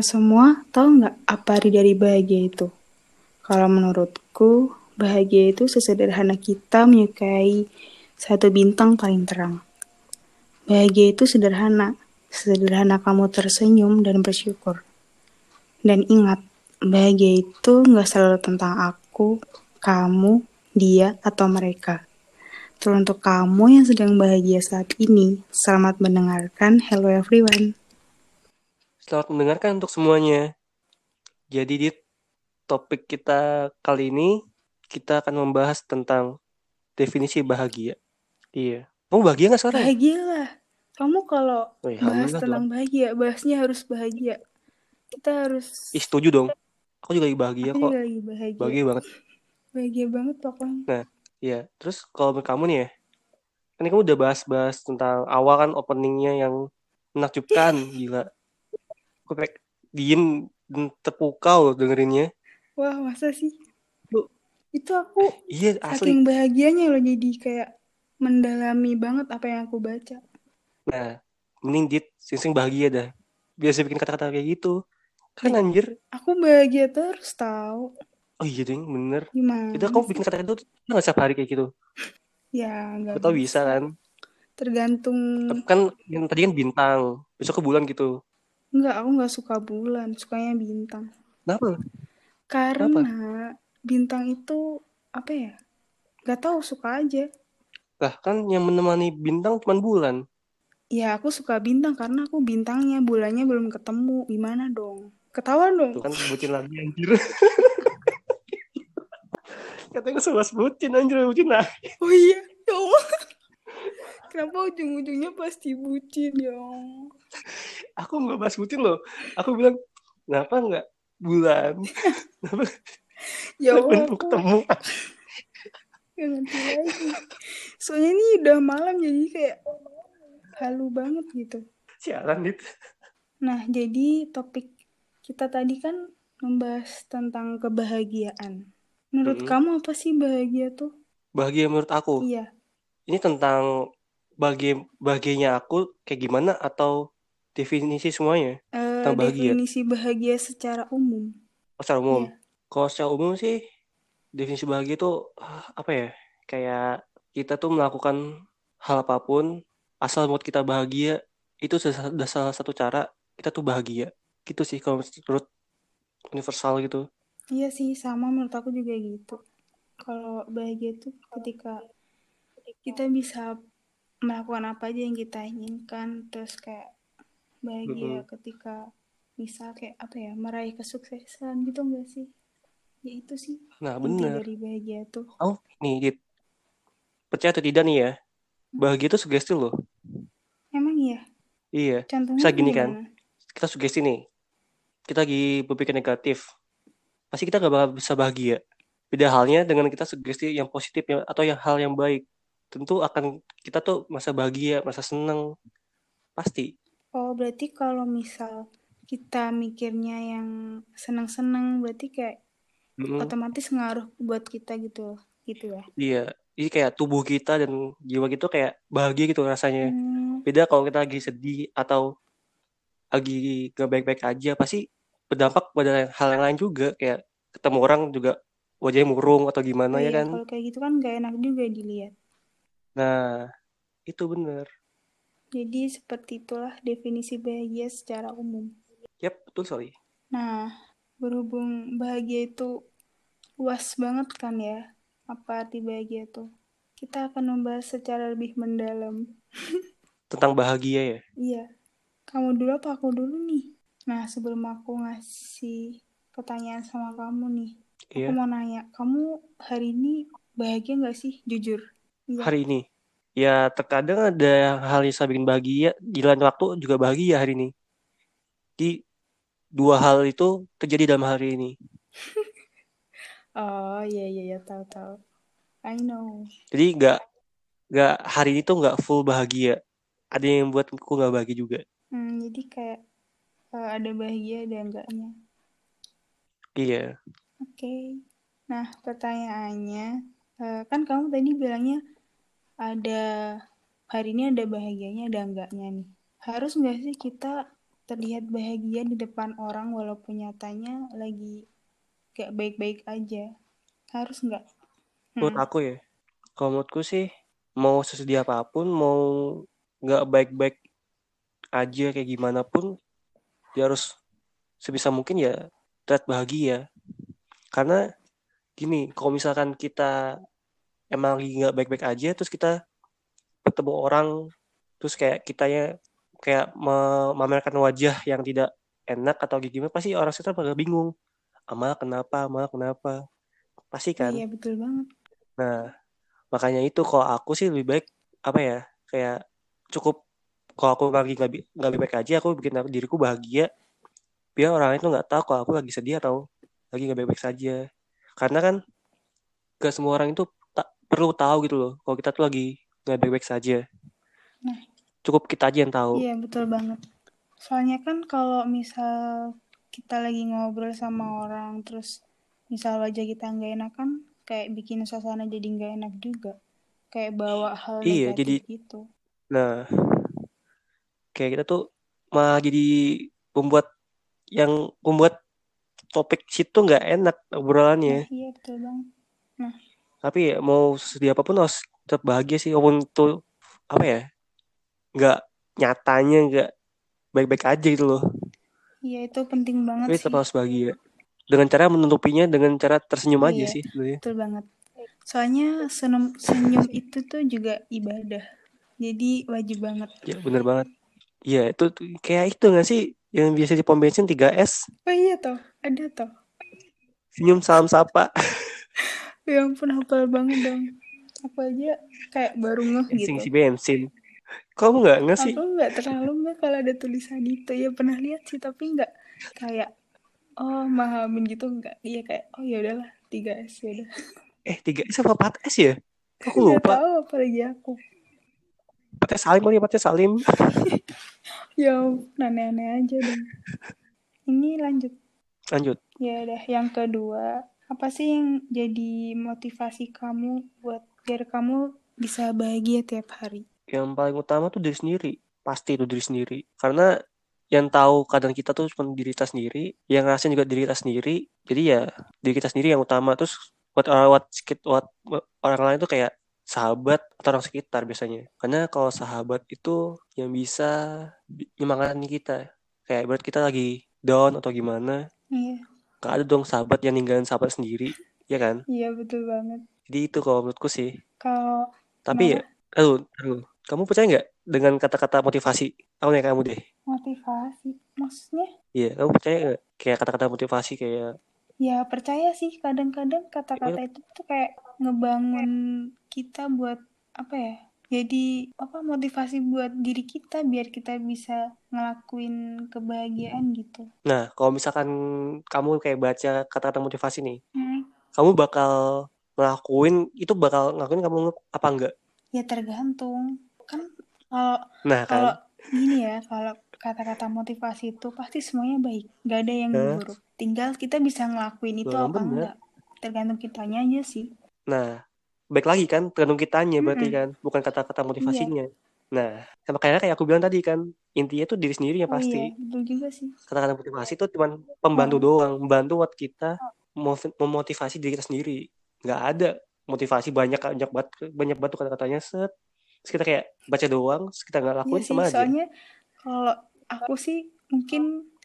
Kalian semua tahu nggak apa arti dari bahagia itu? Kalau menurutku, bahagia itu sesederhana kita menyukai satu bintang paling terang. Bahagia itu sederhana, sederhana kamu tersenyum dan bersyukur. Dan ingat, bahagia itu nggak selalu tentang aku, kamu, dia, atau mereka. Teruntuk kamu yang sedang bahagia saat ini, selamat mendengarkan Hello Everyone. Selamat mendengarkan untuk semuanya. Jadi di topik kita kali ini kita akan membahas tentang definisi bahagia. Iya. Kamu bahagia nggak sekarang? Bahagia lah. Kamu kalau iya, bahas tentang bahagia, bahasnya harus bahagia. Kita harus Ih, setuju dong. Aku juga lagi bahagia aku kok. juga lagi bahagia. Bahagia banget. Bahagia banget pokoknya. Iya. Terus kalau kamu nih ya, kan kamu udah bahas-bahas tentang awal kan openingnya yang menakjubkan, gila. Aku kayak diem dan terpukau dengerinnya. Wah, masa sih? Lu- Itu aku Iya, asli. saking bahagianya loh jadi kayak mendalami banget apa yang aku baca. Nah, mending dit sing bahagia dah. Biasa bikin kata-kata kayak gitu. Kan Ih. anjir. Aku bahagia terus tahu. Oh iya ding, bener. Gimana? Itu kamu bikin kata-kata itu nggak setiap hari kayak gitu. Ya, nggak tau bisa kan. Tergantung. Kan yang tadi kan bintang, besok ke bulan gitu. Enggak, aku nggak suka bulan, sukanya bintang. Kenapa? Karena bintang itu apa ya? Gak tahu suka aja. Lah kan yang menemani bintang cuma bulan. Ya aku suka bintang karena aku bintangnya bulannya belum ketemu. Gimana dong? Ketahuan dong. Tuh kan sebutin lagi anjir. Katanya gue suka sebutin anjir, sebutin lagi. Oh iya, ya Allah. Kenapa ujung-ujungnya pasti bucin ya? Allah? Aku nggak bahas sebutin loh. Aku bilang, kenapa nggak bulan? Kenapa Ya Allah, ketemu? gak ngerti lagi. Soalnya ini udah malam jadi kayak halu banget gitu. Sialan dit. Nah, jadi topik kita tadi kan membahas tentang kebahagiaan. Menurut Mm-mm. kamu apa sih bahagia tuh? Bahagia menurut aku. Iya. Ini tentang bahagia bahagianya aku kayak gimana atau definisi semuanya? Eh, Tentang bahagia. definisi bahagia secara umum. Oh, secara umum. Iya. Kalau secara umum sih definisi bahagia itu apa ya? Kayak kita tuh melakukan hal apa pun asal buat kita bahagia itu sa- salah satu cara kita tuh bahagia. Gitu sih kalau menurut universal gitu. Iya sih, sama menurut aku juga gitu. Kalau bahagia itu ketika kita bisa melakukan apa aja yang kita inginkan, terus kayak bahagia ketika bisa kayak apa ya, meraih kesuksesan gitu enggak sih? Ya itu sih Nah, bener. dari bahagia tuh. Oh, nih, Dit. Percaya atau tidak nih ya? Bahagia itu sugesti loh. Emang iya? Iya. Contohnya Bisa gini kan? gimana? Kita sugesti nih. Kita lagi berpikir negatif. Pasti kita gak bakal bisa bahagia. Beda halnya dengan kita sugesti yang positif ya, atau yang hal yang baik. Tentu akan kita tuh masa bahagia, masa seneng. Pasti. Oh, berarti kalau misal kita mikirnya yang senang-senang, berarti kayak Mm-mm. otomatis ngaruh buat kita gitu, gitu ya? Iya. Jadi kayak tubuh kita dan jiwa gitu kayak bahagia gitu rasanya. Hmm, Beda kalau kita lagi sedih atau lagi gak baik-baik aja, pasti berdampak pada hal yang lain juga. Kayak ketemu orang juga wajahnya murung atau oh gimana ya iya, kan. kalau kayak gitu kan gak enak juga dilihat. Nah, itu bener. Jadi seperti itulah definisi bahagia secara umum. Yap, betul sorry. Nah, berhubung bahagia itu luas banget kan ya, apa arti bahagia itu? Kita akan membahas secara lebih mendalam. Tentang bahagia ya. Iya, kamu dulu apa aku dulu nih? Nah, sebelum aku ngasih pertanyaan sama kamu nih, Iya. aku mau nanya, kamu hari ini bahagia nggak sih? Jujur. Hari ini. Ya, terkadang ada hal yang bisa bikin bahagia. Di lain waktu juga bahagia hari ini. Jadi, dua hal itu terjadi dalam hari ini. Oh, iya, iya, iya, tahu, tahu. I know. Jadi, nggak nggak hari ini tuh nggak full bahagia. Ada yang buat aku nggak bahagia juga. Hmm, jadi kayak eh, ada bahagia, ada enggaknya. Iya. Oke. Nah, pertanyaannya, eh, kan kamu tadi bilangnya ada hari ini ada bahagianya, ada enggaknya nih. Harus nggak sih kita terlihat bahagia di depan orang walaupun nyatanya lagi gak baik-baik aja. Harus nggak? menurut Hmm. aku ya kalau menurutku sih mau sesedih apa pun mau nggak baik-baik aja kayak gimana pun dia harus sebisa mungkin ya terlihat bahagia karena gini kalau misalkan kita emang lagi nggak baik-baik aja terus kita ketemu orang terus kayak kitanya kayak memamerkan wajah yang tidak enak atau gimana pasti orang sekitar bakal bingung. Amal kenapa? Amal kenapa? Pasti kan? Iya betul banget. nah makanya itu kalau aku sih lebih baik apa ya kayak cukup kalau aku lagi nggak bi- nggak baik aja aku bikin diriku bahagia. Biar orang itu nggak tahu kalau aku lagi sedih atau lagi nggak baik-baik saja. Karena kan gak semua orang itu perlu tahu gitu loh kalau kita tuh lagi nggak baik-baik saja Nah. cukup kita aja yang tahu Iya betul banget. Soalnya kan kalau misal kita lagi ngobrol sama orang terus misal wajah kita nggak enak kan kayak bikin suasana jadi nggak enak juga. Kayak bawa hal Iya, jadi- gitu. nah kayak kita tuh malah jadi pembuat yang membuat topik situ nggak enak obrolannya Nah, iya betul banget. Tapi ya, mau sedih apa pun harus tetap bahagia sih walaupun tuh apa ya nggak nyatanya nggak baik-baik aja gitu loh Iya itu penting banget tapi sih. tetap harus bahagia dengan cara menutupinya dengan cara tersenyum aja Iya. sih sebenarnya Betul banget. Soalnya senyum, senyum itu tuh juga ibadah. Jadi wajib banget. ya bener banget iya itu kayak itu nggak sih yang biasa di pom bensin 3S Oh iya toh, ada toh. senyum salam sapa Ya ampun hafal banget dong. Aku aja kayak baru ngeh gitu. bensin. Kamu nggak nggak sih? Aku nggak terlalu nggak kalau ada tulisan itu. Ya pernah lihat sih tapi nggak kayak oh mahamin gitu nggak. Iya kayak oh ya udahlah 3S ya udah. Eh 3S apa 4S ya? Aku lupa. tahu apalagi aku. 4S Salim kali 4S Salim. Ya aneh-aneh aja dong ini lanjut. Lanjut. Ya udah yang kedua apa sih yang jadi motivasi kamu buat biar kamu bisa bahagia tiap hari? Yang paling utama tuh diri sendiri. Pasti itu diri sendiri. Karena yang tahu kadang kita tuh cuma diri kita sendiri yang ngerasain juga diri kita sendiri. Jadi ya diri kita sendiri yang utama. Terus buat orang buat buat orang lain tuh kayak sahabat atau orang sekitar biasanya. Karena kalau sahabat itu yang bisa bi- nyemangatin kita. Kayak buat kita lagi down atau gimana. Iya gak ada dong sahabat yang ninggalin sahabat sendiri ya kan? Iya betul banget. Jadi itu kalau menurutku sih. Kalau tapi ya aduh, aduh, kamu percaya nggak dengan kata-kata motivasi? Aku nanya kamu deh? Motivasi maksudnya? Iya, kamu percaya nggak kayak kata-kata motivasi kayak Ya percaya sih. Kadang-kadang kata-kata itu tuh kayak ngebangun kita buat apa ya? Jadi apa motivasi buat diri kita biar kita bisa ngelakuin kebahagiaan gitu. nah kalau misalkan kamu kayak baca kata-kata motivasi nih, Hmm, kamu bakal ngelakuin itu bakal ngelakuin kamu apa enggak? ya tergantung. Kan kalau Nah kalau kan, gini ya, kalau kata-kata motivasi itu pasti semuanya baik, gak ada yang buruk. Tinggal kita bisa ngelakuin itu apa bener. enggak. Tergantung kitanya aja sih. nah baik lagi kan tergantung kitanya berarti Mm-mm. kan, bukan kata-kata motivasinya. Nah, sama kayak kayak aku bilang tadi kan, intinya tuh diri sendiri yang Oh pasti. iya, betul juga sih. Kata-kata motivasi itu cuma pembantu doang, membantu buat kita motiv- memotivasi diri kita sendiri. Nggak ada motivasi banyak banyak banget banyak banget kata-katanya set. Terus kita kayak baca doang, terus kita nggak Iya lakuin sih, sama aja. soalnya kalau aku sih mungkin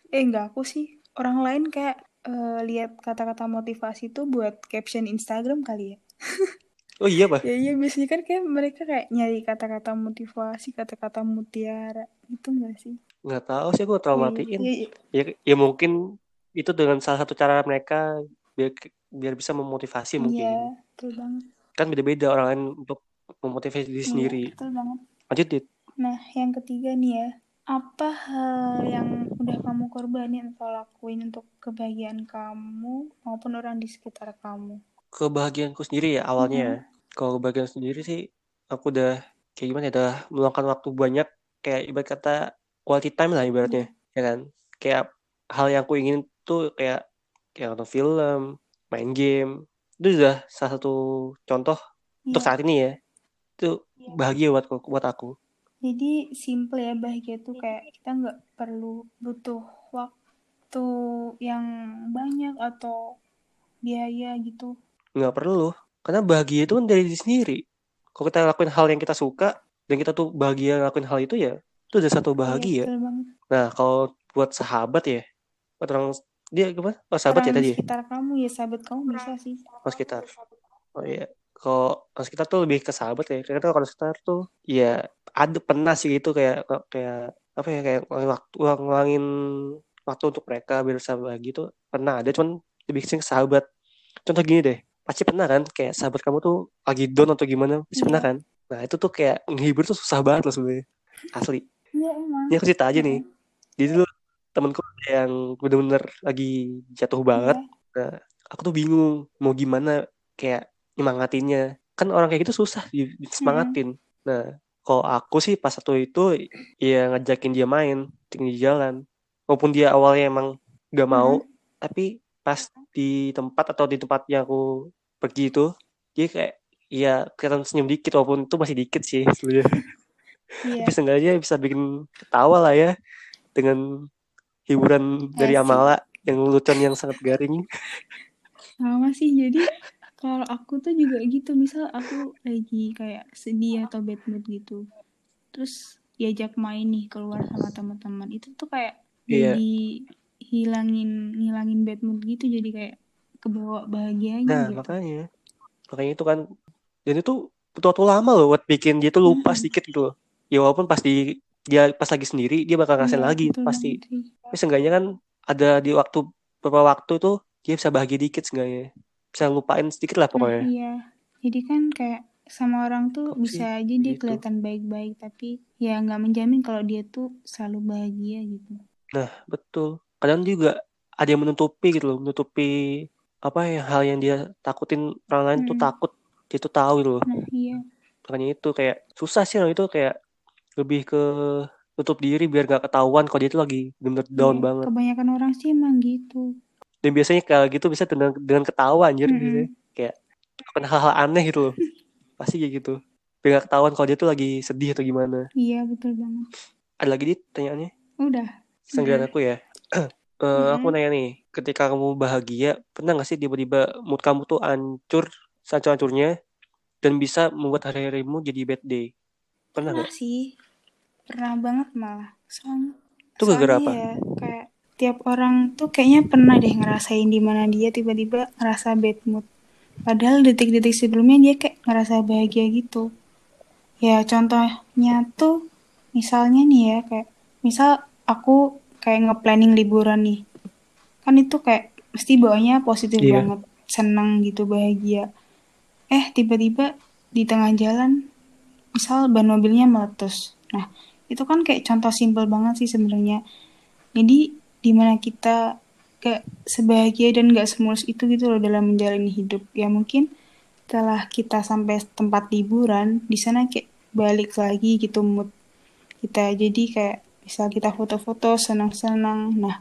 eh enggak aku sih orang lain kayak eh, lihat kata-kata motivasi itu buat caption Instagram kali ya. Oh iya pak, Ya iya biasanya kan kayak mereka kayak nyari kata-kata motivasi, kata-kata mutiara gitu enggak sih? nggak tahu sih aku terlalu Iya, matiin. iya, iya. Ya, ya mungkin itu dengan salah satu cara mereka biar biar bisa memotivasi Iya, mungkin. betul banget. Kan beda-beda orang lain untuk memotivasi diri Iya, sendiri. betul banget. Lanjut dit. Nah, yang ketiga nih ya, apa hal yang udah kamu korbanin atau lakuin untuk kebahagiaan kamu maupun orang di sekitar kamu? Kebahagiaanku sendiri ya awalnya. ya. Kalau kebahagiaan sendiri sih aku udah kayak gimana ya, udah meluangkan waktu banyak kayak ibarat kata quality time lah ibaratnya, ya kan? Kayak hal yang aku ingin tuh kayak kayak nonton film, main game. Itu sudah salah satu contoh untuk Iya. saat ini ya. Itu bahagia buat buat aku. Jadi simple ya bahagia tuh kayak kita nggak perlu butuh waktu yang banyak atau biaya gitu. Nggak perlu. Karena bahagia itu kan dari diri sendiri. Kalau kita lakuin hal yang kita suka dan kita tuh bahagia ngelakuin hal itu ya, itu udah satu Iya, bahagia. Nah, kalau buat sahabat ya, buat orang dia gimana? Oh, sahabat ya Orang tadi. ya? sekitar kamu ya sahabat kamu bisa sih. Oh, sekitar. Oh iya. Kalau orang sekitar tuh lebih ke sahabat ya. Karena kalau sekitar tuh ya ada pernah sih gitu kayak kayak apa ya kayak waktu ngulangin waktu untuk mereka biar bisa bahagia tuh pernah ada cuman lebih sering sahabat. Contoh gini deh, pasti pernah kan kayak sahabat kamu tuh lagi down atau gimana, pasti Iya. pernah kan? Nah, itu tuh kayak menghibur tuh susah banget loh sebenarnya. Asli. Iya emang. Ini aku cerita aja nih. Jadi dulu temenku ada yang bener-bener lagi jatuh banget. Iya. Nah, aku tuh bingung mau gimana kayak nyemangatinnya. Kan orang kayak gitu susah di- disemangatin. Nah, kalau aku sih pas satu itu ya ngajakin dia main di jalan. Walaupun dia awalnya emang gak mau, tapi pas di tempat atau di tempat yang aku pergi itu, dia kayak ya kelihatan senyum dikit walaupun itu masih dikit sih sebenarnya. Iya. Tapi seenggaknya bisa bikin ketawa lah ya dengan hiburan dari Asik. Amala yang lucuan yang sangat garing. Sama sih jadi kalau aku tuh juga gitu misal aku lagi kayak sedih atau bad mood gitu terus diajak main nih keluar sama teman-teman itu tuh kayak Iya. jadi hilangin ngilangin bad mood gitu jadi kayak kebawa bahagianya Nah, gitu makanya. Makanya itu kan dan itu butuh waktu lama loh buat bikin dia tuh lupa Mm-mm. sedikit gitu loh. Ya walaupun pas di dia pas lagi sendiri dia bakal ngerasain Iya, lagi pasti. sih. Tapi seenggaknya kan ada di waktu beberapa waktu tuh dia bisa bahagia dikit seenggaknya. Bisa lupain sedikit lah nah pokoknya. iya jadi kan kayak sama orang tuh sih bisa aja dia gitu. kelihatan baik-baik tapi ya nggak menjamin kalau dia tuh selalu bahagia gitu Nah, betul. Kadang juga ada yang menutupi gitu loh, menutupi apa ya hal yang dia takutin orang lain tuh Mm. takut dia tuh tahu gitu loh. nah iya Makanya itu kayak susah sih loh itu kayak lebih ke tutup diri biar gak ketahuan kalau dia tuh lagi bener down Iya, banget. kebanyakan orang sih emang gitu Dan biasanya kayak gitu bisa dengan, dengan ketawa anjir Mm-mm. biasanya. Kayak melakukan hal-hal aneh gitu loh. Pasti kayak gitu. Biar gak ketahuan kalau dia tuh lagi sedih atau gimana. iya betul banget Ada lagi di pertanyaannya? udah Senggalan aku ya. Eh, aku nanya nih, ketika kamu bahagia, pernah gak sih tiba-tiba mood kamu tuh hancur, sehancur-hancurnya, dan bisa membuat hari-harimu jadi bad day? Pernah pernah gak? sih pernah banget malah soalnya Itu gara-gara apa? ya kayak tiap orang tuh kayaknya pernah deh ngerasain di mana dia tiba-tiba ngerasa bad mood padahal detik-detik sebelumnya dia kayak ngerasa bahagia gitu ya contohnya tuh misalnya nih ya kayak misal aku kayak nge-planning liburan nih. Kan itu kayak mesti bawanya positif Iya. banget senang gitu bahagia. Eh tiba-tiba di tengah jalan misal ban mobilnya meletus. Nah itu kan kayak contoh simpel banget sih sebenarnya. Jadi di mana kita gak sebahagia dan gak semulus itu gitu loh dalam menjalani hidup. Ya mungkin setelah kita sampai tempat liburan di sana kayak balik lagi gitu mood kita. Jadi kayak misal kita foto-foto senang-senang nah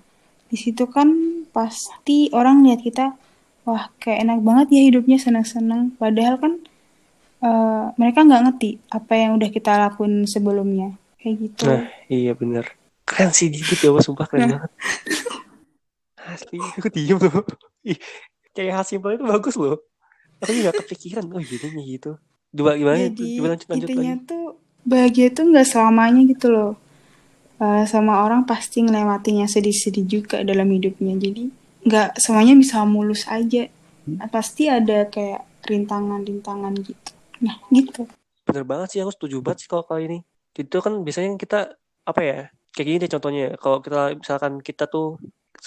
di situ kan pasti orang lihat kita wah kayak enak banget ya hidupnya senang-senang padahal kan eh, mereka nggak ngerti apa yang udah kita lakuin sebelumnya kayak gitu Nah, iya bener. Keren sih Didit ya, sumpah keren Nah. banget. Asli, aku diem loh. Ih, kayak hal simpel itu bagus loh. Aku juga kepikiran, oh jadinya gitu. Dua gimana jadi Coba lanjut, lanjut lagi. intinya tuh bahagia tuh nggak selamanya gitu loh Eh, sama orang pasti ngelewatinya sedih-sedih juga dalam hidupnya jadi nggak semuanya bisa mulus aja pasti ada kayak rintangan-rintangan gitu nah gitu Bener banget sih, aku setuju banget sih kalau kali ini. Itu kan biasanya kita, apa ya, kayak gini deh contohnya. Kalau kita, misalkan kita tuh,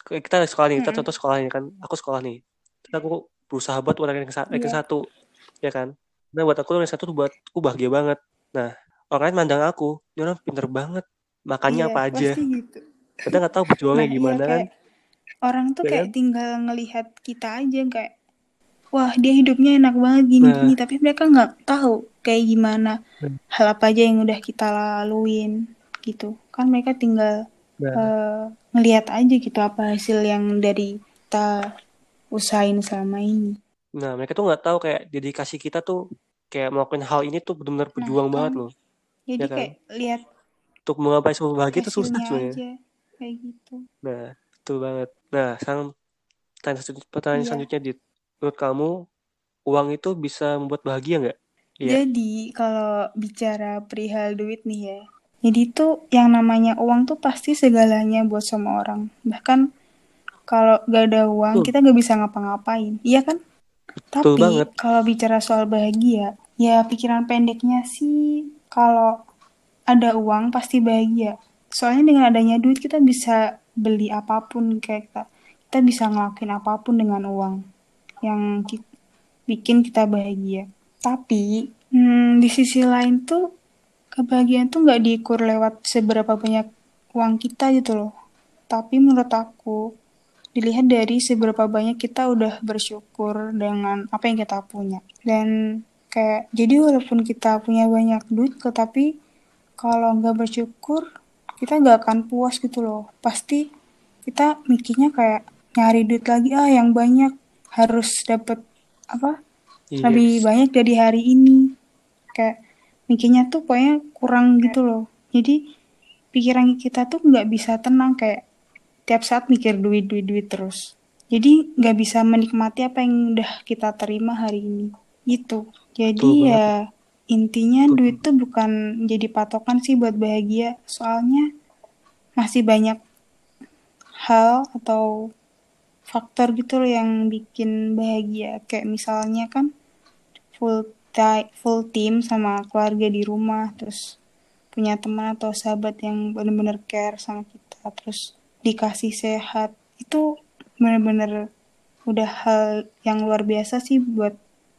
kita sekolah nih, kita contoh sekolahnya kan, aku sekolah nih. Terus aku berusaha buat ranking, sa- ranking Iya. satu, ya kan. Nah buat aku ranking satu tuh buat aku bahagia banget. Nah, orang lain mandang aku, ini orang pinter banget. Makannya iya apa aja. pasti gitu Kita nggak tahu berjuangnya nah iya gimana kan. kayak orang tuh Ya kayak kan? tinggal ngelihat kita aja kayak wah dia hidupnya enak banget gini Nah. gini tapi mereka nggak tahu kayak gimana Hmm. hal apa aja yang udah kita laluin gitu kan mereka tinggal Nah, eh, ngelihat aja gitu apa hasil yang dari kita usahain selama ini nah mereka tuh nggak tahu kayak dedikasi kita tuh kayak melakukan hal ini tuh benar-benar nah berjuang banget kan loh. Jadi Ya kan? kayak lihat Untuk menggapai sebuah bahagia itu susah sebenarnya. kayak gitu. Nah, betul banget. Nah, sekarang pertanyaan, selanjut- pertanyaan Iya. selanjutnya, Dit. Menurut kamu, uang itu bisa membuat bahagia nggak? Iya. Jadi kalau bicara perihal duit nih ya, jadi tuh yang namanya uang tuh pasti segalanya buat semua orang. Bahkan kalau gak ada uang Betul. kita gak bisa ngapa-ngapain, iya kan? Betul Tapi kalau bicara soal bahagia, ya pikiran pendeknya sih kalau ada uang pasti bahagia. Soalnya dengan adanya duit kita bisa beli apa pun kayak kita, kita bisa ngelakuin apa pun dengan uang yang ki- bikin kita bahagia. Tapi hmm, di sisi lain tuh kebahagiaan tuh nggak diukur lewat seberapa banyak uang kita gitu loh. Tapi menurut aku dilihat dari seberapa banyak kita udah bersyukur dengan apa yang kita punya. Dan kayak jadi walaupun kita punya banyak duit tetapi kalau nggak bersyukur kita nggak akan puas gitu loh. Pasti kita mikirnya kayak nyari duit lagi ah yang banyak harus dapet apa? Iya. lebih banyak dari hari ini. Kayak mikirnya tuh pokoknya kurang gitu loh. Jadi pikiran kita tuh nggak bisa tenang kayak tiap saat mikir duit duit duit terus. Jadi nggak bisa menikmati apa yang udah kita terima hari ini. Gitu. Jadi Betul ya intinya Betul. duit tuh bukan jadi patokan sih buat bahagia. Soalnya masih banyak hal atau faktor gitu loh yang bikin bahagia. Kayak misalnya kan full full team sama keluarga di rumah terus punya teman atau sahabat yang bener-bener care sama kita terus dikasih sehat. Itu bener-bener udah hal yang luar biasa sih buat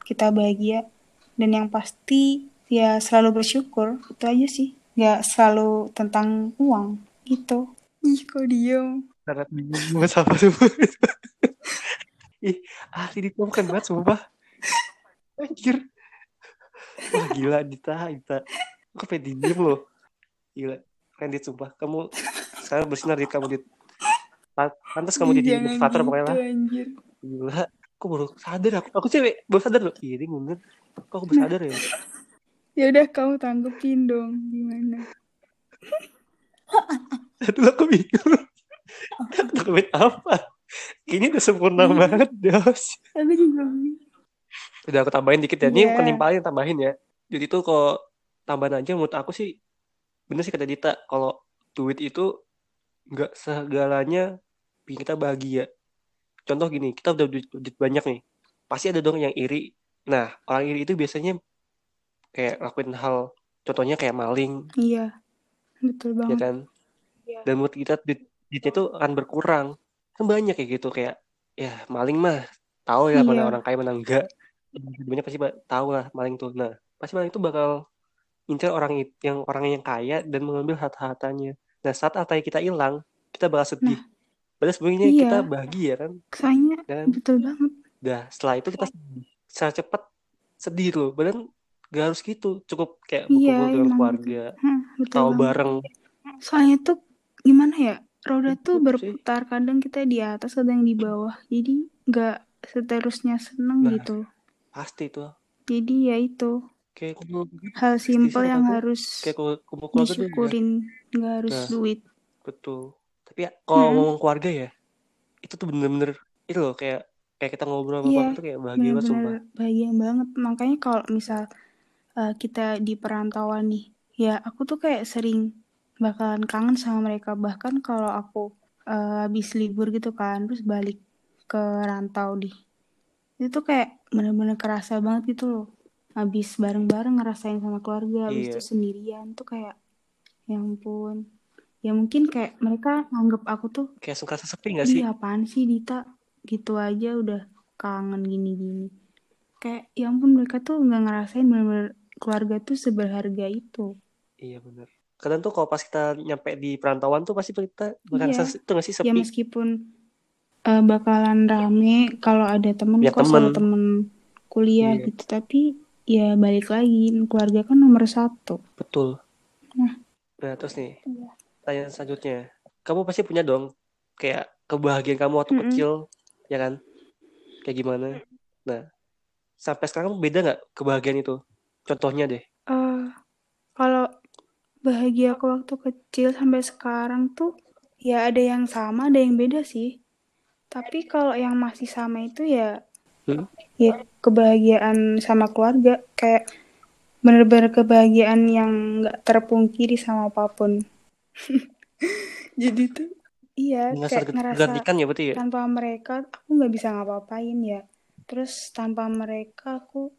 kita bahagia dan yang pasti ya selalu bersyukur itu aja sih. Nggak selalu tentang uang gitu. Ih kok diem? Sangat bingung banget sama semua ih asli ditemukan banget sumpah. Anjir. Wah gila Dita Dita. Aku pengen diem loh gila keren Dit sumpah. Kamu sekarang bersinar Dit kamu Dit. Pa- pantas kamu jadi jangan motivator pokoknya gitu, lah. anjir. gila aku baru sadar aku aku cewek baru sadar loh iya dia ngomongin kok aku baru sadar ya ya udah kamu tanggepin dong gimana Itu aku bingung. Dokumen apa? Ini udah sempurna Iya. banget, Dos. aku juga bingung. Udah aku tambahin dikit ya. Ini Iya. bukan nimpalin, tambahin ya. Jadi tuh kalau tambahan aja menurut aku sih bener sih kata Dita. Kalau duit itu nggak segalanya bikin kita bahagia. Contoh gini, kita udah duit, duit banyak nih. Pasti ada dong yang iri. Nah, orang iri itu biasanya kayak lakuin hal, contohnya kayak maling, iya betul ya banget kan? Iya. Dan menurut kita duit, duitnya itu akan berkurang. Kan banyak kayak gitu kayak ya maling mah tahu ya mana Iya. orang kaya mana enggak. Banyak pasti tahu lah maling tuh. Nah, pasti maling itu bakal incar orang yang orang yang kaya dan mengambil harta-hartanya. Nah, saat hartanya kita hilang, kita bakal sedih. Padahal sebenarnya Iya. kita bahagia kan. Soalnya Ya kan? betul banget Dah, setelah itu kita. Secara cepat sedih tuh. Padahal gak harus gitu. Cukup kayak Iya, berkumpul dengan emang keluarga. Betul Tahu bareng. soalnya tuh gimana ya roda Ribut tuh sih. berputar kadang kita di atas kadang di bawah jadi nggak seterusnya seneng Nah. gitu Pasti tuh. jadi ya itu Kayak kumpul hal simpel yang aku, harus kayak kumpul kumpul ya. disyukurin nggak harus Nah. duit Betul. Tapi ya, kalau Hmm. ngomong keluarga ya, itu tuh bener-bener itu loh kayak kayak kita ngobrol sama Iya, keluarga tuh kayak bahagia banget sumpah. bahagia banget makanya kalau misal uh, kita di perantauan nih ya aku tuh kayak sering bakalan kangen sama mereka bahkan kalau aku uh, habis libur gitu kan terus balik ke rantau di itu tuh kayak bener-bener kerasa banget gitu loh habis bareng-bareng ngerasain sama keluarga habis Iya. itu sendirian tuh kayak ya ampun ya mungkin kayak mereka nganggep aku tuh Kayak suka sepi gak sih? Ih apaan sih Dita gitu aja udah kangen gini-gini kayak ya ampun mereka tuh nggak ngerasain bener-bener keluarga tuh seberharga itu Iya bener. Kadang tuh kalau pas kita nyampe di perantauan tuh pasti kita bakal Iya. itu gak sih ya sepi? meskipun eh, bakalan rame kalau ada temen Ya, kok temen. temen kuliah Iya. gitu tapi ya balik lagi keluarga kan nomor satu Betul. Nah. Nah, terus nih, Iya. Pertanyaan selanjutnya. Kamu pasti punya dong kayak kebahagiaan kamu waktu Mm-mm. kecil, ya kan? Kayak gimana? Nah, sampai sekarang beda nggak kebahagiaan itu? Contohnya deh. Eh, kalau bahagia aku waktu kecil sampai sekarang tuh ya ada yang sama, ada yang beda sih. Tapi kalau yang masih sama itu ya Hmm? ya kebahagiaan sama keluarga kayak bener-bener kebahagiaan yang nggak terpungkiri sama apa pun. Jadi tuh iya Ngerasa kayak ngerasa tergantikan ya berarti ya? tanpa mereka aku nggak bisa ngapa-ngapain ya. Terus tanpa mereka aku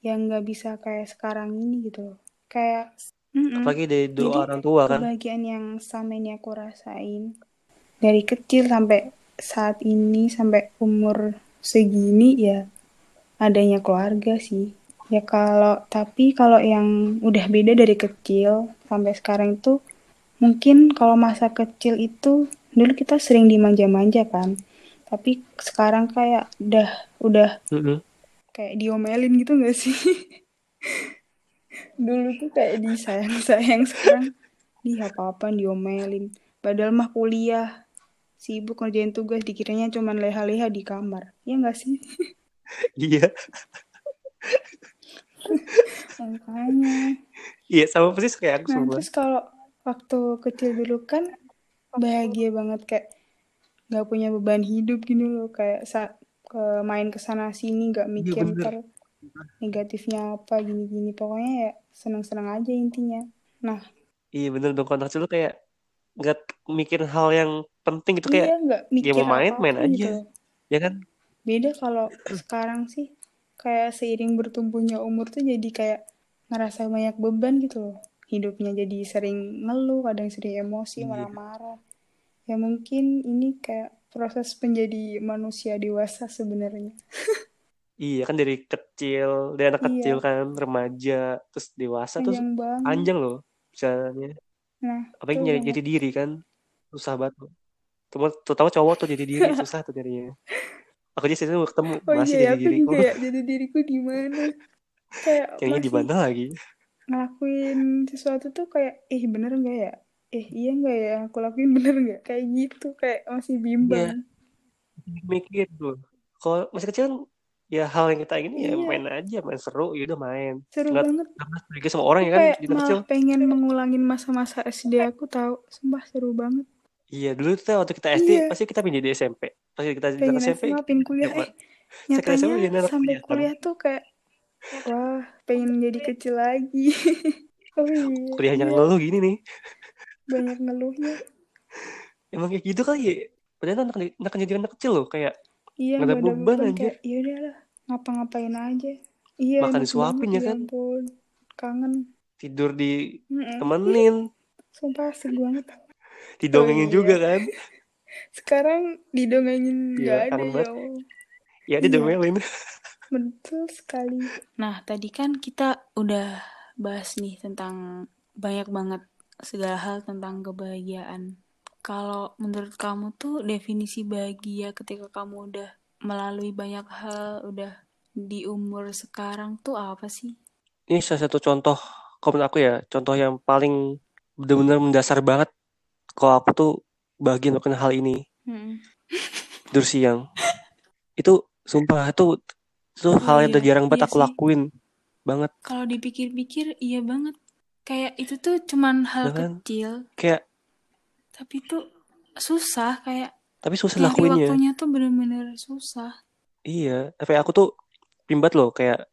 yang nggak bisa kayak sekarang ini gitu loh. Kayak mm-mm. Apalagi dari doa Jadi orang tua kan. kebahagiaan yang sama ini aku rasain dari kecil sampai saat ini sampai umur segini ya adanya keluarga sih. Ya kalau tapi kalau yang udah beda dari kecil sampai sekarang itu mungkin kalau masa kecil itu dulu kita sering dimanja-manja kan. Tapi sekarang kayak udah udah Mm-mm. kayak diomelin gitu gak sih? Dulu tuh kayak disayang-sayang sekarang di apa-apa diomelin. Padahal mah kuliah sibuk ngerjain tugas dikiranya cuman leha-leha di kamar. Ya gak sih? Iya. Makanya. Iya sama persis kayak aku Nah semua. terus kalau waktu kecil dulu kan bahagia banget kayak nggak punya beban hidup gini loh kayak saat ke main ke sana sini nggak Iya mikir bener. ntar negatifnya apa gini-gini. Pokoknya ya seneng-seneng aja intinya. Nah. Iya bener dong. Kecil tuh kayak nggak mikirin hal yang penting gitu iya kayak nggak ya mikir mau main main gitu aja. ya kan? Beda kalau sekarang sih kayak seiring bertumbuhnya umur tuh jadi kayak ngerasa banyak beban gitu loh hidupnya jadi sering ngeluh kadang sering emosi iya. marah-marah. Ya mungkin ini kayak proses menjadi manusia dewasa sebenarnya. Iya kan dari kecil dari anak kecil iya kan remaja terus dewasa terus panjang banget. panjang loh misalnya nah apalagi nyari jati diri kan susah banget loh. Terutama, cowok tuh jadi diri susah tuh nyarinya. Aku aja sih ketemu oh masih iya ya jadi aku diriku juga ya jadi diriku di mana? Kayak di masih mana lagi ngelakuin sesuatu tuh kayak eh bener nggak ya? Eh iya nggak ya? Aku lakuin bener nggak? Kayak gitu kayak masih iya. Bimbang mikir tuh. Kalau masih kecil kan ya hal yang kita ingin ya iya. main aja main seru ya udah main. Seru nggak banget. nggak curiga sama orang aku ya kan kayak kecil. pengen mengulangin masa-masa SD aku tahu sumpah seru banget. Iya dulu tuh waktu kita SD iya. pasti kita pindah di SMP pasti kita di pengen SMP pengen kuliah. SMA eh nyatanya sampai kuliah tuh kayak wah pengen jadi kecil lagi. Oh iya. Kuliahnya iya ngeluh gini nih. Banyak ngeluhnya. Emang kayak gitu kali ya? Padahal anak anak jadi anak kecil loh kayak iya nggak ada ada beban beban anjir. kayak ya udahlah ngapa-ngapain aja. Iya makan disuapin ya ya kan? ampun kangen. Tidur di temenin. Sumpah asik banget. Oh didongengin iya. juga kan? Sekarang didongengin iya ada kangen ya ya iya. didomelin betul sekali. Nah tadi kan kita udah bahas nih tentang banyak banget segala hal tentang kebahagiaan. Kalau menurut kamu tuh definisi bahagia ketika kamu udah melalui banyak hal udah di umur sekarang tuh apa sih? Ini salah satu contoh kalau menurut aku ya contoh yang paling benar-benar mendasar banget kalau aku tuh bagian melakukan hal ini. Mm-mm. tidur siang. Itu sumpah itu itu oh hal yang iya jarang banget iya aku sih. lakuin banget. Kalau dipikir-pikir iya banget. Kayak itu tuh cuman hal ya kan? kecil. Kayak tapi tuh susah kayak tapi susah lakuinnya waktunya tuh bener-bener susah. Iya tapi aku tuh pimbat loh kayak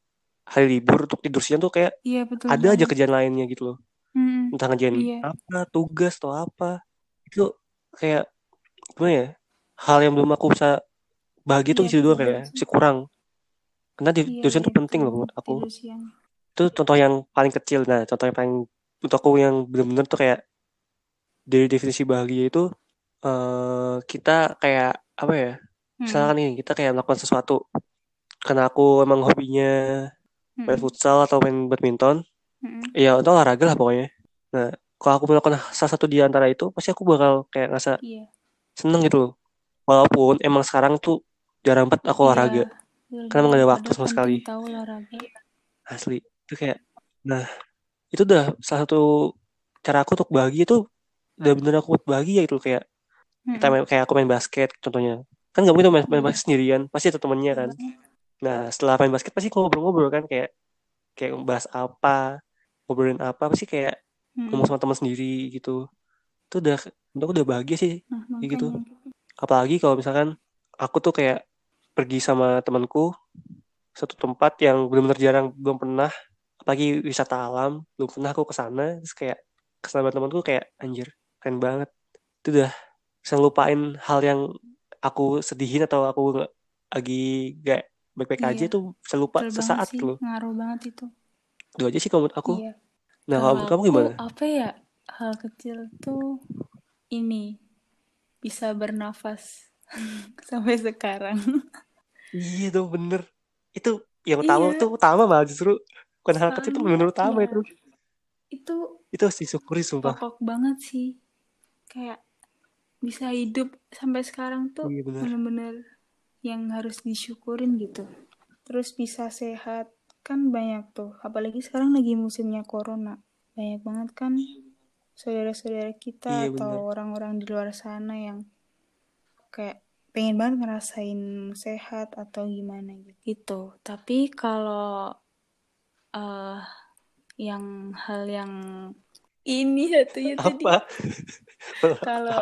hari libur untuk tidur siang tuh kayak iya betul ada aja banget. kerjaan lainnya gitu loh. Mm-mm. entah ngerjain iya. apa tugas atau apa. Itu kayak gimana ya? Hal yang belum aku bisa bahagia tuh iya isi betul doang kayak sih. masih kurang karena di iya tidur siang iya penting loh banget menurut aku. siang. Itu contoh yang paling kecil. Nah contoh yang paling untuk aku yang benar-benar tuh kayak dari definisi bahagia itu eh kita kayak apa ya Mm-mm. misalkan nih kita kayak melakukan sesuatu. Karena aku emang hobinya main Mm-mm. futsal atau main badminton Mm-mm. ya itu olahraga lah pokoknya. Nah kalau aku melakukan salah satu di antara itu pasti aku bakal kayak ngerasa iya. seneng gitu loh. Walaupun emang sekarang tuh jarang banget aku iya. olahraga betul karena emang gak banget ada waktu sama sekali. tahu olahraga. Asli. Itu kayak nah itu udah salah satu cara aku untuk bahagia tuh udah bener aku bahagia itu kayak kita Mm-mm. main kayak aku main basket contohnya. Kan gak mungkin main, main basket sendirian pasti ada temennya kan. Banget nah setelah main basket pasti ngobrol-ngobrol kan kayak kayak bahas apa ngobrolin apa pasti kayak Mm-mm. ngomong sama teman sendiri gitu. Itu udah aku udah bahagia sih Nah, kayak gitu. apalagi kalau misalkan aku tuh kayak pergi sama temanku satu tempat yang benar-benar jarang belum pernah apalagi wisata alam belum pernah aku ke sana terus kayak ke sana temanku kayak anjir keren banget itu udah bisa ngelupain hal yang aku sedihin atau aku lagi gak baik-baik Iya. aja tuh bisa lupa Betul sesaat sih, loh ngaruh banget itu. itu aja sih menurut aku Iya. nah kalau kamu gimana apa ya hal kecil tuh ini bisa bernafas sampai sekarang. Iya tuh bener itu yang utama Iya. tuh utama malah justru bukan hal kecil tuh Soalnya, bener utama iya. itu Itu itu harus disyukuri sumpah pokok banget sih. Kayak bisa hidup sampai sekarang tuh iya bener bener-bener yang harus disyukurin gitu. Terus bisa sehat kan banyak tuh. Apalagi sekarang lagi musimnya corona. Banyak banget kan saudara-saudara kita Iya, atau orang-orang di luar sana yang kayak pengen banget ngerasain sehat atau gimana gitu. Gitu. Tapi kalau eh yang hal yang ini satunya tadi apa kalau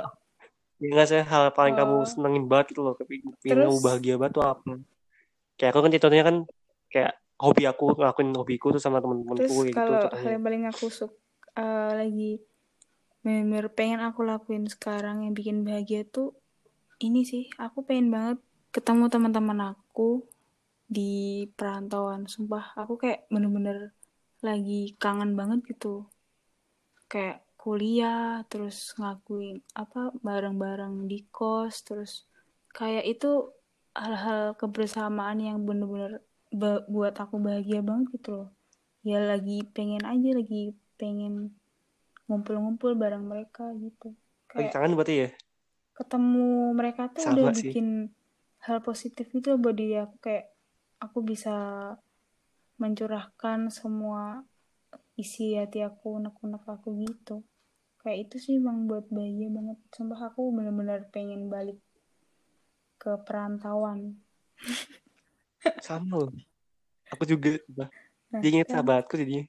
ya nggak sih hal paling kamu Oh. senengin banget gitu loh tapi pengen Terus- kamu bahagia banget tuh apa kayak aku kan contohnya kan kayak hobi aku ngelakuin hobiku tuh sama temen-temenku terus gitu kalau hal contohnya yang paling aku suka lagi bener pengen aku lakuin sekarang yang bikin bahagia tuh ini sih aku pengen banget ketemu teman-teman aku di perantauan. Sumpah aku kayak bener-bener lagi kangen banget gitu. Kayak kuliah terus ngakuin apa bareng-bareng di kos terus kayak itu hal-hal kebersamaan yang bener-bener buat aku bahagia banget gitu loh. Ya lagi pengen aja lagi pengen ngumpul-ngumpul bareng mereka gitu. Lagi kayak kangen berarti ya ketemu mereka tuh Sama udah sih. bikin hal positif gitu loh buat diri aku kayak aku bisa mencurahkan semua isi hati aku unek-unek aku gitu kayak itu sih emang buat bahagia banget sumpah aku bener-bener pengen balik ke perantauan sama loh aku juga Bah. nah, dia inget kan? sahabatku jadinya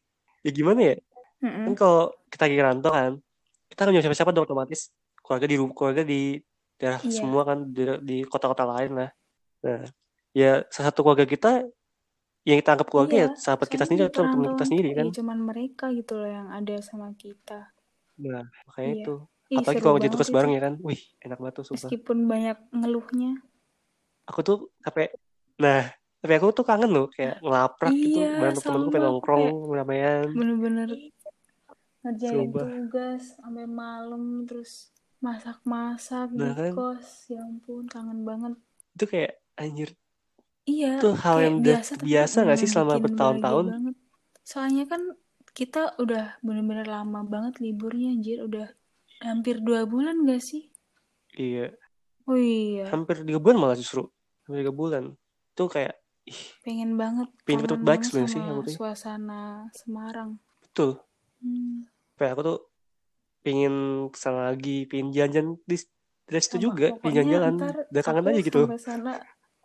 ya gimana ya Mm-mm. kan kalau kita lagi rantau kan kita kan punya siapa-siapa dong otomatis keluarga di keluarga di daerah Iya. semua kan di, di kota-kota lain lah. Nah ya salah satu keluarga kita yang kita anggap keluarga ya Iya, sahabat kita sendiri di atau teman kita sendiri tuh kan. ya cuman mereka gitu loh yang ada sama kita. Nah makanya Iya. itu. Ih, apalagi kalau jadi tugas bareng ya kan. Wih enak banget tuh sumpah. Meskipun banyak ngeluhnya. Aku tuh sampai nah tapi aku tuh kangen loh kayak ngelaprak gitu Iya, bareng temen-temenku pengen nongkrong ramean. bener-bener ngerjain tugas sampai malam terus masak-masak di Nah, kan? kos ya ampun kangen banget. Itu kayak anjir iya Itu hal yang udah biasa biasa nggak sih selama bertahun-tahun? soalnya kan kita udah bener-bener lama banget liburnya anjir. Udah hampir dua bulan gak sih? Iya. Oh iya. Hampir tiga bulan malah justru. Hampir tiga bulan. Itu kayak ih pengen banget Pengen cepet baik sebenarnya sih tuh. suasana Semarang. Betul. Hmm. kayak aku tuh pengen ke sana lagi pengen jalan-jalan. Di dari situ Sama, juga udah kangen aku aja gitu. sana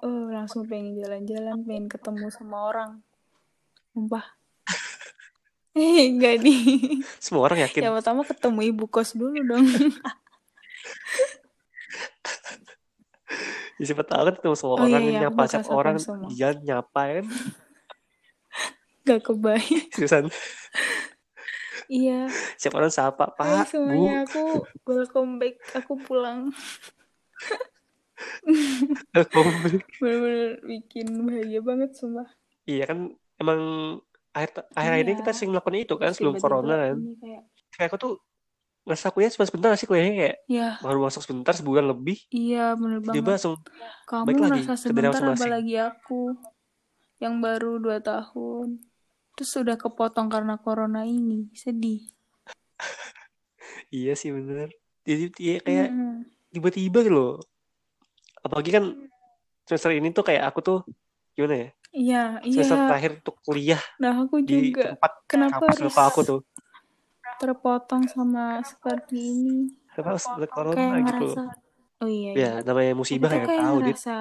oh langsung pengen jalan-jalan pengen ketemu sama orang. Sumpah. Enggak nih. Semua orang yakin. Yang pertama ketemu ibu kos dulu dong. Ya, siapa tahu kan ketemu semua Oh, iya, orang iya, aku nyapa siapa orang semua. di jalan nyapa ya kan? Gak kebayang. Seriusan iya. Siapa orang sapa Hai pak bu. semuanya aku welcome back. Aku pulang. Bener-bener bikin bahagia banget sumpah. Iya kan emang akhir akhir ini Iya. kita sering melakukan itu kan Terus sebelum tiba-tiba corona kan. ini kayak kayak aku tuh ngerasa kuliah cuma sebentar sih kuliahnya kayak ya baru masuk sebentar sebulan lebih. Iya bener tiba banget. langsung kamu merasa daerah sebentar apalagi aku yang baru dua tahun terus sudah kepotong karena corona ini. Sedih. Iya sih bener. Jadi iya, kayak tiba-tiba gitu loh. Apalagi kan semester ini tuh kayak aku tuh gimana ya? Iya semester iya terakhir untuk kuliah nah aku di juga. tempat kenapa harus aku tuh. terpotong sama seperti ini? Kenapa harus ada corona kayak gitu ngerasa oh iya, ya namanya Tapi musibah tuh ya tahu dit ngerasa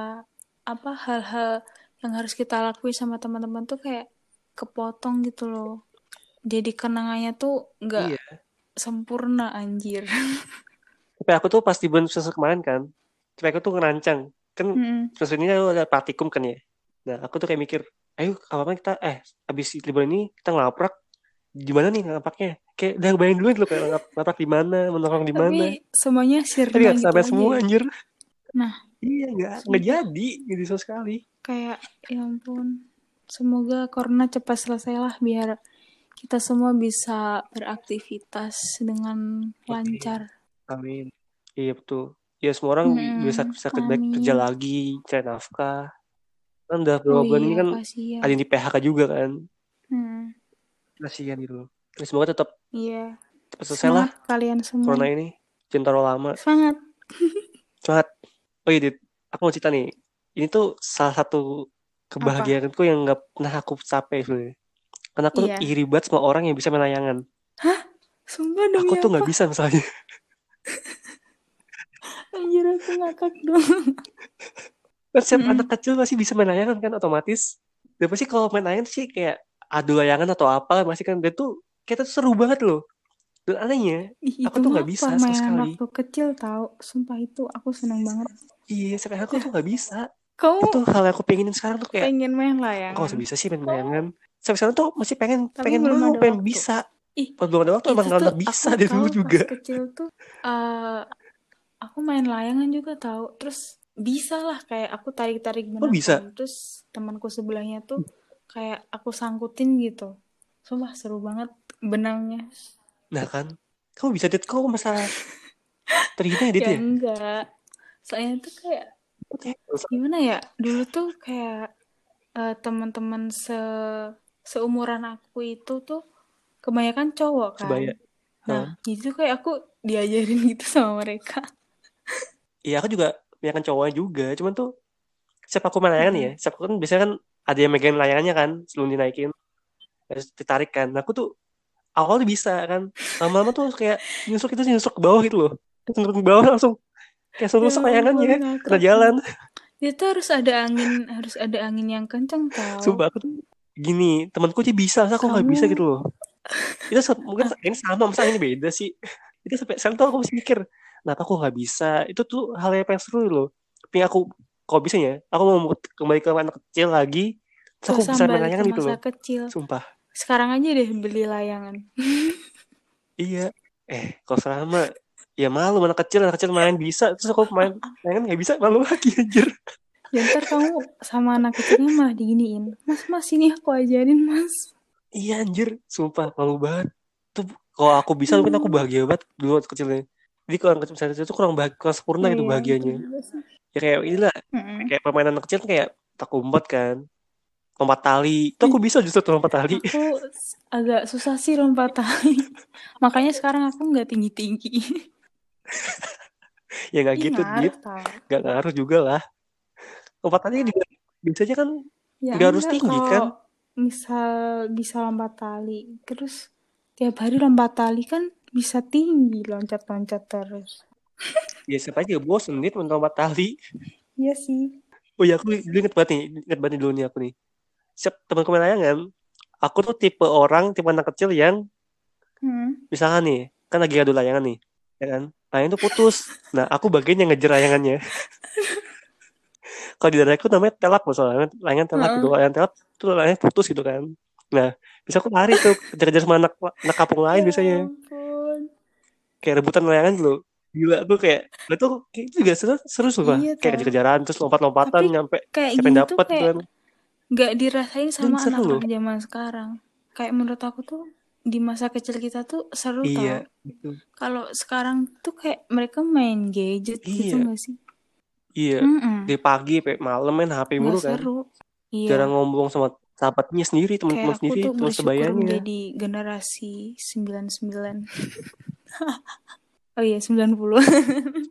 apa hal-hal yang harus kita lakuin sama teman-teman tuh kayak kepotong gitu loh jadi kenangannya tuh nggak iya sempurna anjir. Tapi aku tuh pas di bulan semester kemarin kan, tapi aku tuh ngerancang. Kan Mm-mm. semester ini ada praktikum kan ya. Nah, aku tuh kayak mikir, ayo kapan kita, eh, abis liburan ini kita ngelaprak, gimana nih ngelapraknya? Kayak udah bayangin dulu gitu loh, kayak ngelap- ngelaprak di mana, menongkrong di mana. Tapi semuanya Tapi sirna gak gitu sampai semua anjir. Nah, Iya, nggak nggak jadi gitu sama sekali. kayak ya ampun. Semoga corona cepat selesai lah biar kita semua bisa beraktivitas dengan lancar. Amin. Iya betul. Ya semua orang Mm-mm, bisa bisa kerja, amin. kerja lagi, cari nafkah. Kan udah Oh beberapa bulan ini iya, kan kasihan. ada yang di PHK juga kan. Hmm, Kasihan gitu. Ya, semoga tetap iya. cepat selesai lah kalian semua. corona ini. Terlalu lama. Semangat. Semangat. Oh iya, Dit. Aku mau cerita nih. Ini tuh salah satu kebahagiaanku yang nggak pernah aku capai sebenarnya. Karena aku tuh Iya. iri banget sama orang yang bisa main layangan. Sumpah demi Aku tuh nggak bisa misalnya. Anjir aku ngakak dong. Kan setiap Mm-mm. anak kecil pasti bisa main layangan kan otomatis. Dan pasti kalau main layangan sih kayak adu layangan atau apa masih kan dia tuh kita tuh seru banget loh. Dan anehnya, Ih, Aku tuh nggak bisa sama sekali. waktu kecil tahu. Sumpah itu aku seneng banget. iya sampai aku tuh nggak bisa. Kamu Itu hal yang aku pengenin sekarang tuh kayak, pengen main kok layangan? masih bisa sih main layangan. Sampai sekarang tuh masih pengen Tapi pengen belum mau, pengen waktu. bisa. Ih, Pas belum ada waktu emang nggak bisa dari dulu pas juga. kecil tuh eh aku main layangan juga tahu. Terus bisa lah kayak aku tarik-tarik Oh bisa? benang. Terus temanku sebelahnya tuh kayak aku sangkutin gitu. Sumpah seru banget benangnya. Nah kan, kamu bisa dit, kok masa terhina ya dit Ya ya? enggak. Soalnya tuh kayak Gimana ya? Dulu tuh kayak eh, teman-teman se seumuran aku itu tuh kebanyakan cowok kan. Sebaya. Nah, jadi tuh kayak aku diajarin gitu sama mereka. Iya aku juga punya kan cowoknya juga, cuman tuh setiap aku main layangan ya, setiap aku kan biasanya kan ada yang megang layangannya kan sebelum dinaikin, terus ditarik kan. Nah, aku tuh awalnya bisa kan, lama-lama tuh kayak nyusuk itu nyusuk ke bawah gitu loh, nyusuk ke bawah langsung kayak Ya ampun, kena ngakak. jalan. Itu harus ada angin, harus ada angin yang kenceng tau. Sumpah aku tuh gini, temanku aja bisa, aku nggak bisa gitu loh. Itu mungkin ini sama, masa ini beda sih. Itu sampai sekarang tuh aku masih mikir, kenapa aku nggak bisa? Itu tuh hal yang paling seru loh. Tapi aku kok bisa ya? Aku mau kembali ke anak kecil lagi, terus aku bisa main layangan gitu loh. kecil. Sumpah. Sekarang aja deh beli layangan. Iya. Eh, kalau selama ya malu anak kecil, anak kecil main bisa, terus aku main layangan nggak bisa, malu lagi anjir. Ya ntar kamu sama anak kecilnya malah diginiin. Mas, mas ini aku ajarin mas. Iya anjir, sumpah malu banget. Tuh kalau aku bisa mungkin aku bahagia banget dulu waktu kecilnya. Jadi kalau anak kecil misalnya itu kurang bahagia, kurang sempurna gitu Iya, bahagianya. Ya kayak inilah, kayak permainan anak kecil kan kayak tak umpet kan, lompat tali. Itu aku bisa justru tuh lompat tali. Aku agak susah sih lompat tali. Makanya sekarang aku nggak tinggi-tinggi. Ya nggak Ih, gitu, dit. Nggak ngaruh juga lah. Lompat tali juga biasanya kan Ya nggak harus tinggi kalau kan? misal bisa lompat tali, terus tiap hari lompat tali kan bisa tinggi loncat-loncat terus. Ya siapa aja bosen dit untuk lompat tali. Iya sih. Oh ya aku dulu inget banget nih, inget banget nih dulu nih aku nih. Siap teman main layangan, aku tuh tipe orang, tipe anak kecil yang Hmm. misalkan nih, kan lagi adu layangan nih, ya kan? Layangan tuh putus. Nah, aku bagian yang ngejar layangannya. Kalau di daerah aku namanya telap masalahnya, layangan telap gitu. Heeh. Layangan telap tuh layangan putus gitu kan. Nah, bisa aku lari tuh, kejar-kejar sama anak, anak kampung lain Ya biasanya. Kayak rebutan layangan dulu. Gila tuh kayak, itu kayak itu juga seru, seru sumpah. Iya, Kayak kejar-kejaran, terus lompat-lompatan, nyampe kayak siapa yang tuh dapet gitu kan. nggak dirasain sama anak-anak zaman sekarang. Kayak menurut aku tuh di masa kecil kita tuh seru Iya, tau. gitu. Kalau sekarang tuh kayak mereka main gadget gitu Iya. nggak sih? Iya, Mm-mm. dari pagi sampai malam main HP mulu kan. seru. Iya. Jarang ngomong sama sahabatnya sendiri, teman-teman sendiri, teman sebayanya. menjadi generasi 99. oh iya, 90. 90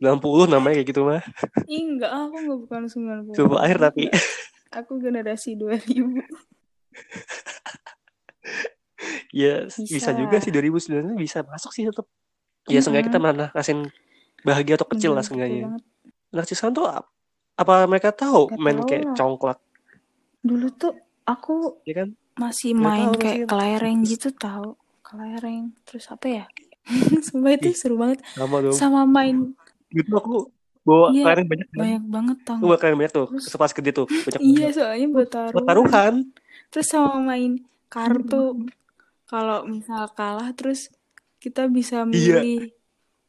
namanya kayak gitu mah. Ih, enggak, aku enggak bukan 90. Coba air tapi. Aku generasi 2000. ya bisa. Bisa. juga sih 2009 bisa masuk sih tetap. Ya seenggaknya kita mana ngasihin bahagia atau kecil lah Bener, betul seenggaknya. sekarang tuh ap- apa mereka tahu Nggak main tahu kayak lah. congklak, Dulu tuh aku ya kan? masih main tahu kayak sih. kelereng gitu tahu. Kelereng. Terus apa ya? Sumpah itu seru banget. sama dong Sama main gitu aku bawa Iya, kelereng banyak kan banyak banget tau bawa kelereng banyak tuh Terus sepas gede tuh banyak iya soalnya buat taruhan Terus sama main kartu. Kalau misal kalah terus kita bisa iya. milih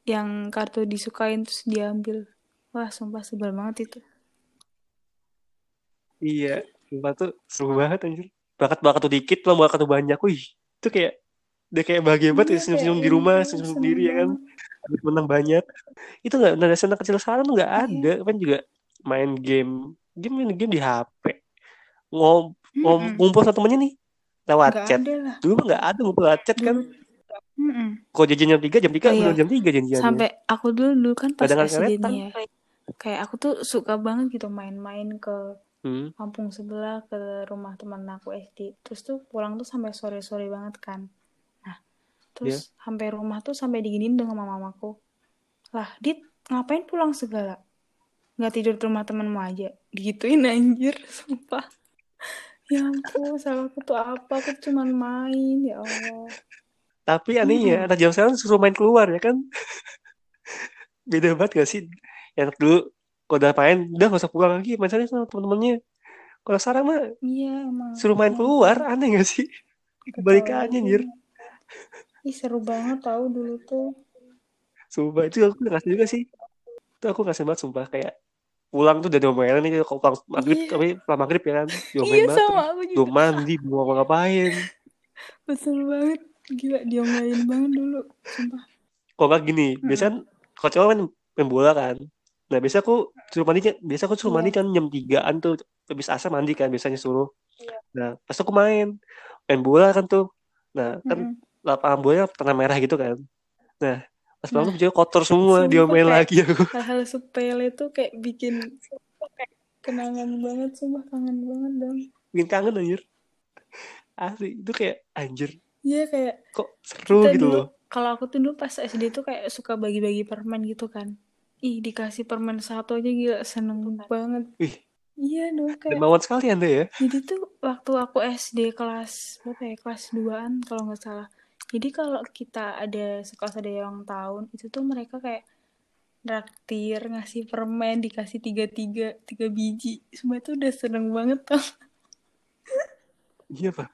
yang kartu disukain terus diambil. Wah, sumpah sebel banget itu. iya sumpah tuh seru banget anjir. Bakat bakat tuh dikit lah bakat tuh banyak. Wih itu kayak dia kayak bahagia banget ya Iya, senyum-senyum kayak di rumah iya, senyum seneng sendiri ya kan? habis menang banyak. Itu nggak nada senang kecil sekarang tuh nggak Iya. ada. Kan juga main game game main game di HP ngom ngom ngumpul sama temennya nih lewat Nggak chat ada lah. dulu nggak ada lewat chat kan. Mm-mm. kalau jajan jam 3 jam 3 Oh iya, jam 3 janjiannya sampai aku dulu, dulu kan pas nih ya. Kayak aku tuh suka banget gitu main-main ke hmm. kampung sebelah ke rumah teman aku SD. Terus tuh pulang tuh sampai sore-sore banget kan. Nah, terus sampai rumah tuh sampai diginiin dengan mamaku. Lah, Dit, ngapain pulang segala? Nggak tidur di rumah temanmu aja. Digituin anjir, sumpah. Ya ampun, salahku tuh apa? Aku cuman main, ya Allah. tapi anehnya Mm-mm. anak zaman sekarang suruh main keluar ya kan beda banget gak sih yang dulu kalau udah main udah gak usah pulang lagi main sana sama temen-temennya kalau sekarang mah Iya, emang. suruh main Ya keluar aneh gak sih kebalikannya anjir Ih, seru banget tahu dulu tuh. sumpah itu aku ngerasa juga sih itu aku ngerasa banget sumpah kayak pulang tuh udah diomelin nih kalau pulang maghrib Iya, tapi pulang maghrib ya kan iya diomelin banget sama tuh aku mandi apa ngapain Betul banget. Gila, diomelin banget dulu. Sumpah. kok nggak gini Mm-mm. biasanya kalau cowok main, main bola kan nah biasa aku suruh mandi kan biasa aku suruh Iya. mandi kan jam tigaan tuh habis asar mandi kan biasanya suruh Iya. nah pas aku main main bola kan tuh nah kan Mm-mm. lapangan bolanya tengah merah gitu kan nah pas pulang Nah, tuh kotor semua diomelin lagi aku hal-hal sepele tuh kayak bikin kenangan banget. Sumpah kangen banget dong. bikin kangen anjir asli itu kayak anjir Iya kayak kok seru gitu dulu, loh kalau aku tuh dulu pas SD tuh kayak suka bagi-bagi permen gitu kan. Ih, dikasih permen satu aja gila seneng banget. Wih, Iya dong kayak dermawan sekali anda ya Jadi tuh waktu aku SD kelas berapa ya? Kelas 2-an kalau nggak salah. Jadi kalau kita ada sekelas ada yang tahun, itu tuh mereka kayak traktir, ngasih permen, dikasih tiga tiga tiga biji. Semua itu udah seneng banget tau. iya pak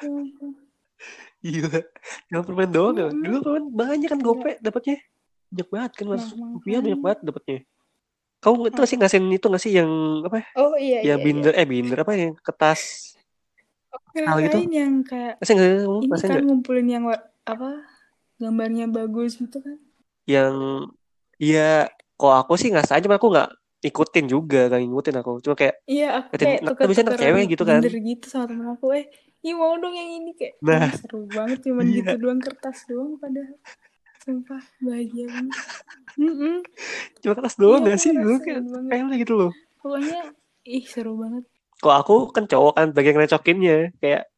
Ya. Iya, yang permen doang ya. Mm-mm. Dulu permen banyak kan Iya. gope dapatnya. Banyak banget kan mas. Nah, Rupiah banyak banget dapatnya. Kamu itu Apa? sih ngasihin itu nggak sih yang apa? Oh iya Yang iya iya. binder eh binder apa yang kertas hal gitu? Yang kayak kamu? ini kan ngumpulin yang apa gambarnya bagus gitu kan. Yang iya, kok aku sih nggak saja, aku nggak ikutin juga, nggak ngikutin aku. Cuma kayak Iya, aku kayak nah, kan biasanya anak cewek gitu kan. gitu sama temen aku. Eh, ih mau dong yang ini kayak. Nah, seru banget cuman iya, gitu doang kertas doang padahal. Sumpah, bahagia banget. Cuma kertas doang Iya, aku sih? Dulu kayak pengen gitu loh. Pokoknya, ih seru banget. Kok aku kan cowok kan bagian ngecokinnya kayak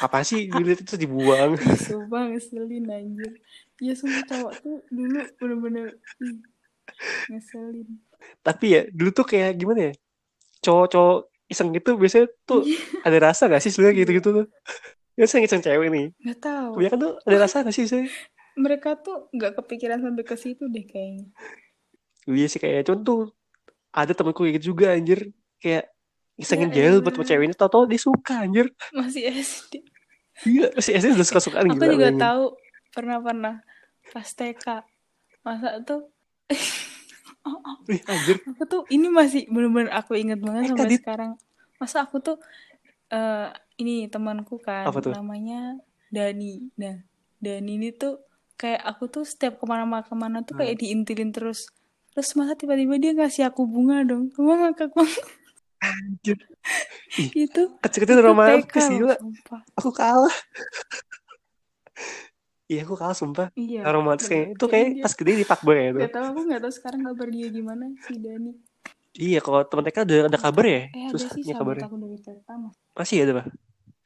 apa sih duit itu dibuang. Sumpah ngeselin anjir. Iya, sumpah cowok tuh dulu bener-bener ngeselin. Tapi ya dulu tuh kayak gimana ya? Cowok-cowok iseng gitu biasanya tuh Iya, ada rasa gak sih sebenarnya iya. gitu-gitu tuh? Ya saya iseng cewek nih. Gak tahu. Kebanyakan tuh ada rasa gak sih saya? Mereka tuh gak kepikiran sampai ke situ deh kayaknya. Iya sih kayak cuman tuh ada temenku kayak gitu juga anjir. Kayak Ya isengin jail buat sama elah, cewek ini tau-tau dia suka anjir. masih SD. Iya, si SD udah suka-sukaan Aku gila juga tahu pernah-pernah pas TK. Masa tuh Wih anjir. aku tuh ini masih bener-bener aku inget banget Eh sampai tadi sekarang. Masa aku tuh eh ini temanku kan apa tuh? namanya Dani. Nah, Dani ini tuh kayak aku tuh setiap ke mana-mana ke mana tuh Hmm. kayak diintilin terus. Terus masa tiba-tiba dia ngasih aku bunga dong. Emang ngakak banget. Anjir. Itu kecil-kecil itu romantis gila. sumpah. Aku kalah. Iya aku kalah sumpah. Iya, romantis bener. kayak itu Kayaknya kayak dia pas gede di fuckboy ya itu. Gak tau aku gak tau sekarang kabar dia gimana si Dani. Iya kalau temen TK ada ada kabar ya? Eh ada Susah sih kabarnya. aku dari mas. Masih ada bah.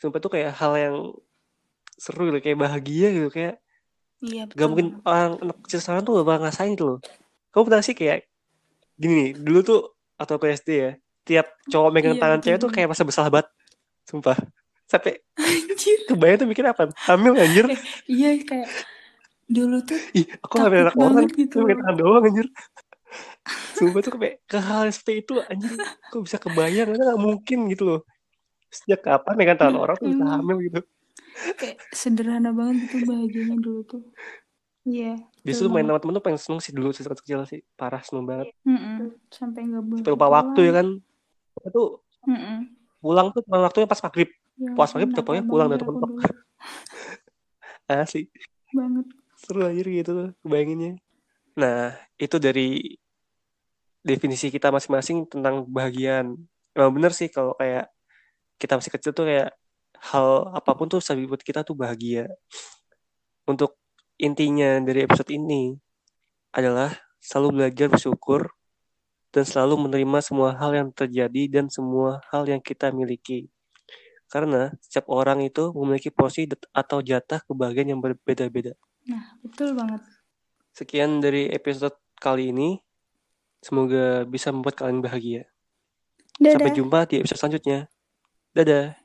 Sumpah tuh kayak hal yang seru gitu, kayak bahagia gitu, kayak Iya gak betul mungkin banget. orang anak kecil sekarang tuh gak bakal ngerasain gitu loh. Kamu pernah sih kayak gini nih, dulu tuh atau ke SD ya, tiap cowok megang Iya tangan cewek tuh kayak masa bersalah banget. Sumpah. Sampai Anjir. kebayang tuh mikir apa? Hamil anjir. Eh iya kayak Dulu tuh ih aku ngambil anak orang gitu loh. tangan doang anjir sumpah tuh kayak ke hal seperti itu anjir kok bisa kebayang karena nggak mungkin gitu loh sejak kapan megang tangan orang tuh bisa hamil gitu Kayak sederhana banget gitu bahagianya dulu tuh. Iya. betul justru main sama temen tuh pengen seneng sih dulu sejak kecil sih parah seneng banget Mm-mm. Sampai nggak boleh sampai lupa waktu ya kan Kita tuh Mm-mm. pulang tuh teman waktunya pas maghrib Ya Pas maghrib, pokoknya nakal pulang dari dulu. asli Banget. seru aja gitu loh kebayanginnya nah itu dari definisi kita masing-masing tentang kebahagiaan emang bener sih kalau kayak kita masih kecil tuh kayak hal apa pun tuh bisa buat kita tuh bahagia untuk intinya dari episode ini adalah selalu belajar bersyukur dan selalu menerima semua hal yang terjadi dan semua hal yang kita miliki karena setiap orang itu memiliki porsi atau jatah kebahagiaan yang berbeda-beda Nah, betul banget. Sekian dari episode kali ini. Semoga bisa membuat kalian bahagia. Dadah. Sampai jumpa di episode selanjutnya. Dadah.